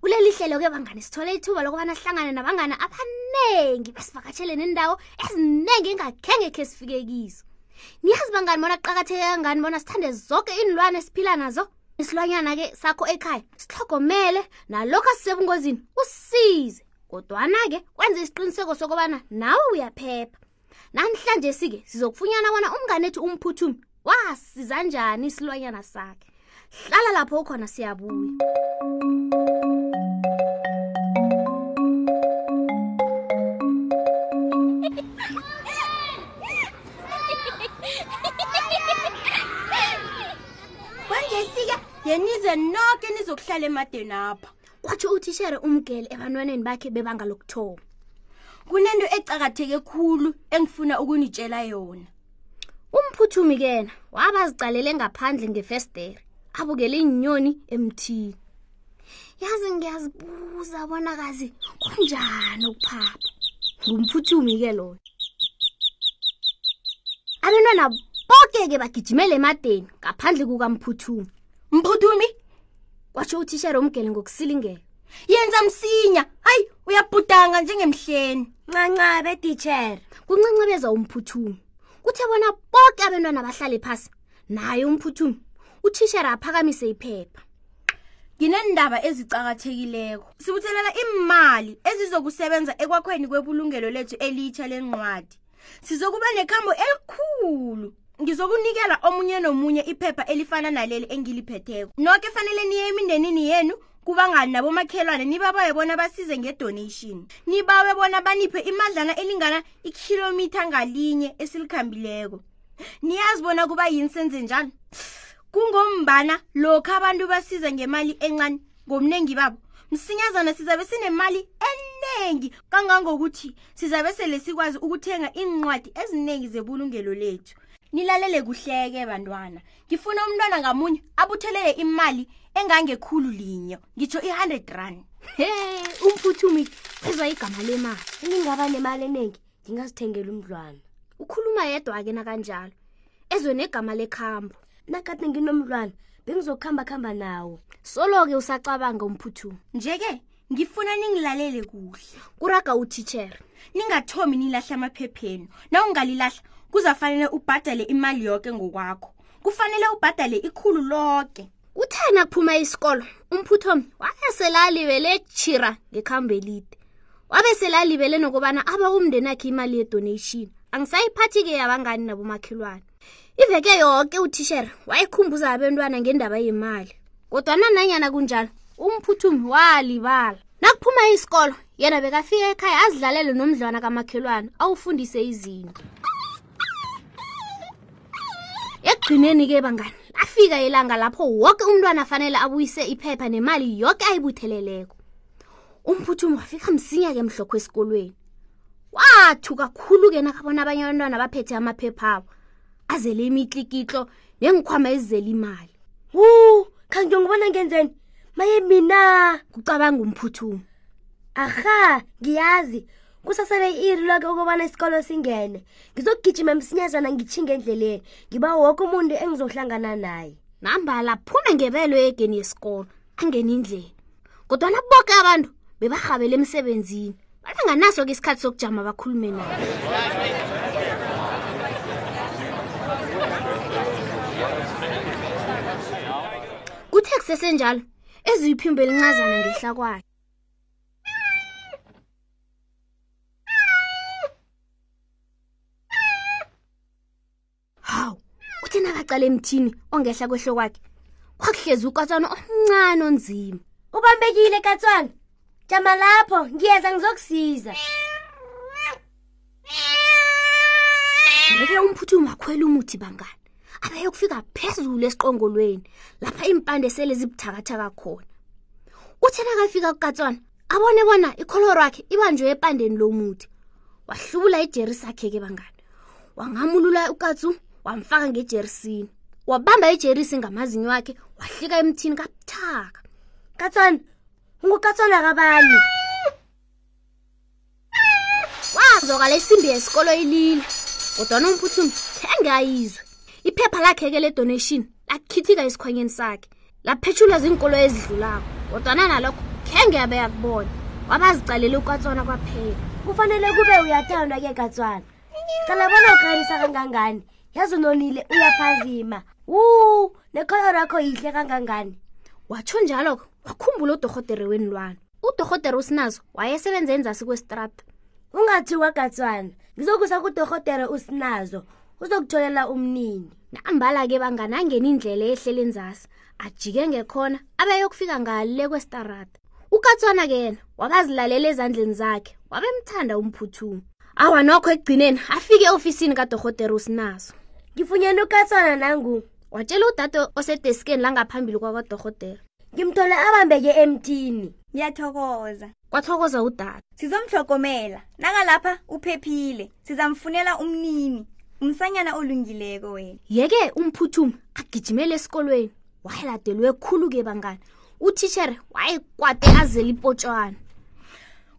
kuleli hlelo-ke bangane sithole ithuba lokubana sihlangane nabangane abaningi besivakatshele nendawo eziningi engakhenge khe sifike kizo niyazi bangani bona kuqakatheke kangani bona sithande zonke iinlwane esiphila nazo isilwanyana-ke sakho ekhaya sihlogomele nalokho asisebungozini usize kodwana-ke kwenze isiqiniseko sokubana nawe uyaphepha namhlanje sike sizokufunyana bona umnganethu umphuthumi wasiza njani isilwanyana sakhe hlala lapho ukhona siyabuya kwanje sike yenize noke nizokuhlala emadeni apha kwatsho uthishere umgele ebantwaneni bakhe bebanga lokuthoma kunento ecakatheke khulu engifuna ukunitshela yona umphuthumi kena wabaziqalele ngaphandle ngefestere abukele inyoni emthini yazi ngiyazibuza bona kazi kunjani ukuphapha ngumphuthumi ke loyo abantwana boke-ke bagijimele emadeni ngaphandle kukamphuthumi Mphudumi kwasho utishara omgele ngokusilingela. Yenza msinya. Hayi uyabhudanga njengemhleni. Ncancabe teacher. Kuncancabeza umphuthumi. Uthe bona bonke abantwana bahlale phasi. Naye umphuthumi utishara aphakamise iphepha. Nginendaba ezicakathekileko. Sibuthelela imali ezizokusebenza ekwakhweni kwebulungelo lethu elitsha lenqwadi. sizokuba nekhambo elikhulu ngizokunikela omunye nomunye iphepha elifana naleli engiliphetheko noke fanele niye emindenini yenu kubangani nabomakhelwane nibabawe bona basize ngedonation nibawe bona baniphe imadlana elingana ikhilomitha ngalinye esilikhambileko niyazi bona kuba yini senze njalo kungombana lokho abantu basiza ngemali encane ngomnengi babo msinyazana sizabe sinemali eningi kangangokuthi sizabe sele sikwazi ukuthenga iincwadi eziningi zebulungelo lethu nilalele kuhleke bantwana ngifuna umntwana ngamunye abuthelele imali engangekhulu linye ngitsho i-hundred run he umphuthumi ezwa igama lemali elingaba nemali eningi ngingazithengela umdlwana ukhuluma yedwa-ke nakanjalo ezwe negama lekhambo nakade nginomdlwana bengizokuhamba kuhamba nawo solo-ke usacabanga umphuthuma nje-ke ngifuna ningilalele kuhle kuraga utitshera ningathomi nilahle amaphephenu na ungalilahla kuzafanele ubhadale imali yoke ngokwakho kufanele ubhadale ikhulu loke uthana kuphuma isikolo umphuthomi wabe selalibele chira ngekhambo elide wabe selalibele nokubana aba umndeni akhe imali yedonation angisayiphathi-ke yabangani nabomakhelwane iveke yoke uthishere wayekhumbuza abentwana ngendaba yemali kodwana nanyana kunjalo umphuthumi walibala nakuphuma isikolo yena bekafika ekhaya azidlalele nomdlwana kamakhelwana awufundise izinto ekugcineni-ke bangani afika ilanga lapho woke umntwana afanele abuyise iphepha nemali yoke ayibutheleleko umphuthumi wafika msinya-ke mhlokho esikolweni wathu kakhulu-ke nakabona abanye abantwana baphethe amaphepha abo azele imitlikitlo nengikhwama ezizele imali wu khanti ngiyongibona ngenzeni maye mina kucabanga umphuthumi arha ngiyazi kusasele iri lwake ukubana isikolo singene ngizokugijima emsinyazana ngitshinga endleleni ngiba woke umuntu engizohlangana naye nambala phume ngebelo yegeni yesikolo angeni indlela kodwana boke abantu bebarhabele emsebenzini balanganaso ke isikhathi sokujama bakhulume naye kuthe kusesenjalo eziyiphimbeli ncazana ngehla kwakhe hawu uthi nakacala emthini ongehla kwehlo kwakhe kwakuhlezi ukatswana omncane onzima ubambekile katswana jama lapho ngiyeza ngizokusiza yeke umphuthumi wakhwela umuthi bangani abeyokufika phezulu esiqongolweni lapha iimpande sele zibuthakathaka khona uthe nakafika kukatswana abone bona ikholoro yakhe ibanjwe epandeni lomuthi wahlubula ijeri sakhe ke bangani wangamulula ukatsu wamfaka ngejerisini wabamba ijerisi ngamazinyo wakhe wahlika emthini kabuthaka katswana ngukatswana kabanye wazwakala isimbi yesikolo ilile kodwana umphuthumi khenge ayizwe iphepha lakhe-ke le-donation lakhithika esikhwanyeni sakhe laphetshulwa ziinkolo ezidlulako kodwana nalokho khenge yabe yakubona wabazicalele ukwatswana kwaphela kufanele kube uyathandwa ke katswana cala bona ukarisa kangangani yazi unonile uyaphazima wu nekholoro yakho yihle kangangani watsho njalo-ko wakhumbula udorhotere wenilwana udorhodera usinazo wayesebenza enzasi kwesitrata ungathi wagatswana ngizokusa kudorhodera usinazo uzokutholela umnini nambala ke banganangena indlela ehlele enzasi ajike ngekhona abeyokufika ngale kwesitarata ukatswana ke yena wabazilalela ezandleni zakhe wabemthanda umphuthumi awa nokho ekugcineni afike eofisini kadorhodera usinazo ngifunyena ukatswana nangu watshela udade osedesikeni langaphambili kwakwadorhotera ngimthole abambeke emthini ngiyathokoza kwathokoza udade sizomhlokomela nakalapha uphephile sizamfunela umnini umsanyana olungileko wena yeke umphuthuma agijimele esikolweni wayeladelwe khulu-ke bangani uthishere wayekwade azela ipotshwana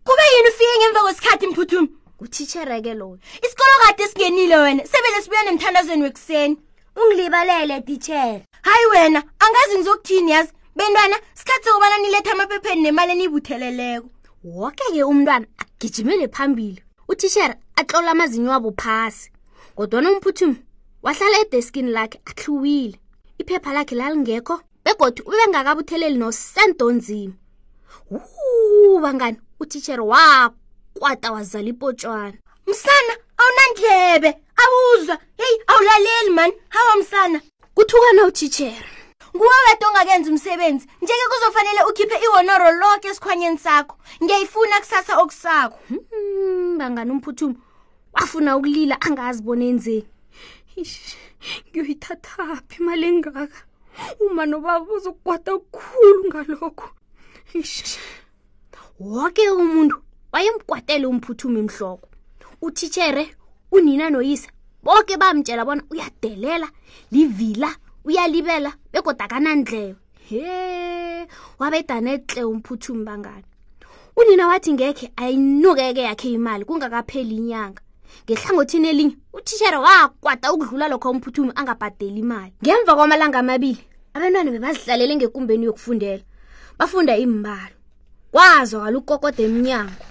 kube yini ufike ngemva kwesikhathi mphuthuma uthishere-ke loyo isikolo kade singenile wena sebele sibuya nemthandazweni wekuseni ungilibalele titshela hayi wena angazi nizokuthini yazi bentwana sikhathi sokubana niletha amaphepheni nemali eniyibutheleleko woke-ke umntwana agijimele phambili uthishera atlola amazinyo wabo phasi kodwana umphuthumi wahlala edeskini lakhe ahluwile iphepha lakhe lalingekho begodu ubengakabutheleli nosendonzima wuu bangani utitshere wakwata wazala ipotshwana msana awunandlebe awuzwa heyi awulaleli mani hawa msana kuthukana utitshere nguwe wedwa ongakenzi umsebenzi njeke kuzofanele ukhiphe ihonoro loke esikhwanyeni sakho ngiyayifuna kusasa okusakho hmm, bangani umphuthumo wafuna ukulila angazi bona enzeni ngiyoyithathaphi imali engaka uma nobaba uzokwata kukhulu ngalokho woke umuntu wayemkwatele umphuthuma emhloko uthitshere unina noyise boke bamtshela bona uyadelela livila uyalibela begoda akanandlebe he wabedane tle umphuthumi bangani unina wathi ngekhe ayinukeke yakhe imali kungakapheli inyanga ngehlangothini elinye uthishera wakwata ukudlula lokho umphuthumi angabhadeli imali ngemva kwamalanga amabili abantwana bebazihlalele ngekumbeni yokufundela bafunda iimbalo kwazwakala ukukokoda emnyango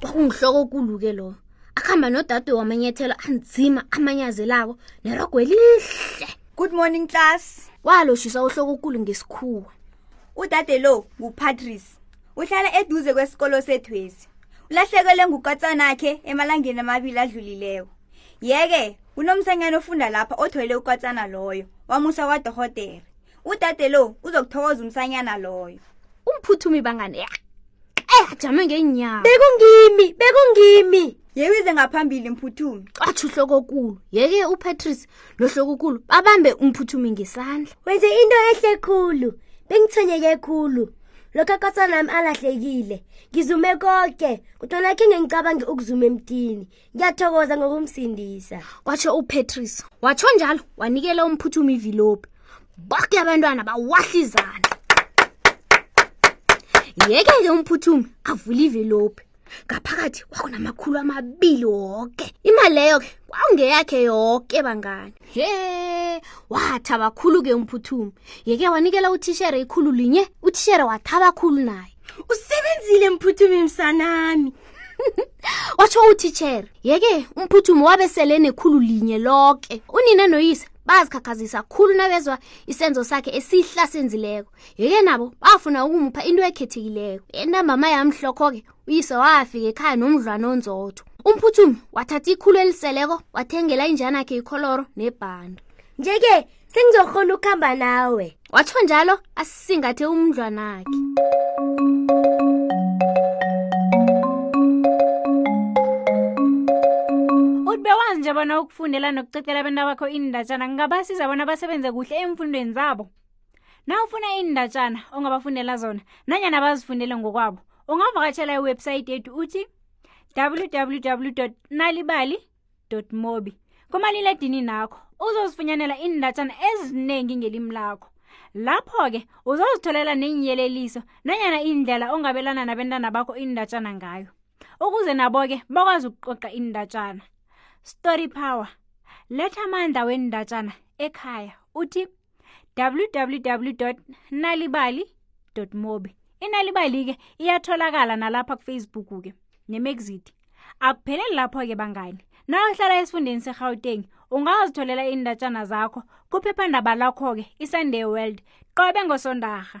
kwakungihloko okuluke loyo akhamba nodadwe wamanyethelo anzima amanyazelako nerogo elihle good morning class waloshisa uhloko ukulu ngesikhuwa udade lo ngupatrice uhlala eduze kwesikolo sethwezi ulahlekelwe ngukatsanakhe emalangeni amabili adlulileko yeke kunomsanyana ofunda lapha othwele ukwatsana loyo wamusa kwadohotere udade lo uzokuthokoza umsanyana loyo umphuthumi bangane ya eh ajame ngeenyawo bekungimi bekungimi yewize ngaphambili mphuthumi athi uhlokokulu yeke upatrice nohlokokulu babambe umphuthumi ngesandla wenze into ehle khulu bengithonyeke khulu lokho akotsanami alahlekile ngizume konke kodwa nakhe ngengicabange ukuzuma emtini ngiyathokoza ngokumsindisa watsho upatrice watsho njalo wanikela umphuthuma ivilopi boke abantwana bawahla izandla yeke-ke umphuthumi avula ivilopi ngaphakathi kwakunamakhulu amabili woke imali leyo-ke kwawungeyakhe yoke bangani he wathaba khulu-ke umphuthumi yeke wanikela uthishere ikhulu linye uthishere wathaba khulu naye usebenzile mphuthumi msanami watsho utitshere yeke umphuthumo wabe sele nekhulu linye loke unina noyise bazikhakhazisa khulu nabezwa isenzo sakhe esihla senzileko yeke nabo bafuna ukumupha into ekhethekileko entambama yamhlokho-ke uyise wafika ekhaya nomdlwana onzotho umphuthumi wathatha ikhulu eliseleko wathengela injanakhe ikholoro nebhanda nje-ke sengizokghona ukuhamba nawe watsho njalo asisingathe umndlwanakhe ubewazi nje bona ukufundela nokucecela abantu abakho iindatshana ngingabasiza bona basebenze kuhle eemfundweni zabo na ufuna iindatshana ongabafundela zona nanyana bazifundele ngokwabo ungavakatshela iwebhsayithi yethu uthi www nalibali mobi kumaliledini nakho uzozifunyanela iindatshana eziningi ngelimi lakho lapho-ke uzozitholela neenyeleliso nanyana iindlela ongabelana nabentana bakho iindatshana ngayo ukuze nabo-ke bakwazi ukuqoqa iindatshana story power letha amandla wendatshana ekhaya uthi www nalibali mobi inalibali-ke iyatholakala nalapha kufacebook-ke nemexit akupheleli lapho-ke bangani nawuhlala esifundeni serhawuteng ungazitholela iindatshana zakho kuphephandaba lakho-ke isunday world qobe ngosondarha